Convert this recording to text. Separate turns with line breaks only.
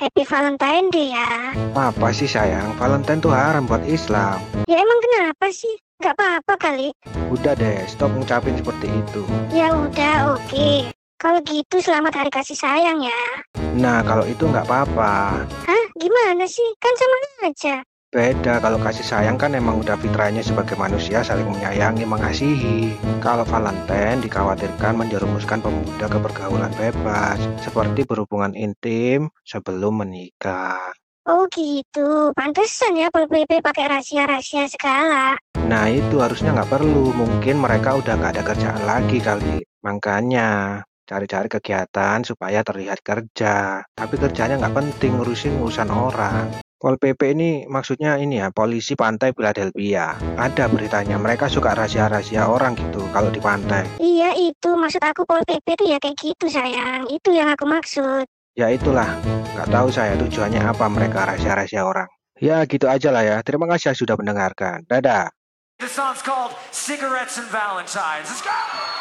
Happy Valentine Day ya.
Apa sih sayang, Valentine tuh haram buat Islam.
Ya emang kenapa sih? Gak apa-apa kali.
Udah deh, stop ngucapin seperti itu.
Ya udah, oke. Kalau gitu selamat hari kasih sayang ya.
Nah, kalau itu nggak apa-apa.
Hah? Gimana sih? Kan sama aja.
Beda, kalau kasih sayang kan emang udah fitrahnya sebagai manusia saling menyayangi, mengasihi. Kalau Valentine dikhawatirkan menjerumuskan pemuda ke pergaulan bebas, seperti berhubungan intim sebelum menikah.
Oh gitu, pantesan ya Pol PP pakai rahasia-rahasia segala.
Nah itu harusnya nggak perlu, mungkin mereka udah nggak ada kerjaan lagi kali. Makanya cari-cari kegiatan supaya terlihat kerja. Tapi kerjanya nggak penting, ngurusin urusan orang. Pol PP ini maksudnya ini ya, polisi pantai Philadelphia. Ada beritanya, mereka suka rahasia-rahasia orang gitu kalau di pantai.
Iya itu, maksud aku Pol PP tuh ya kayak gitu sayang. Itu yang aku maksud.
Ya itulah, nggak tahu saya tujuannya apa mereka rahasia-rahasia orang. Ya gitu aja lah ya, terima kasih sudah mendengarkan. Dadah.
The song's called Cigarettes and Valentines. Let's go!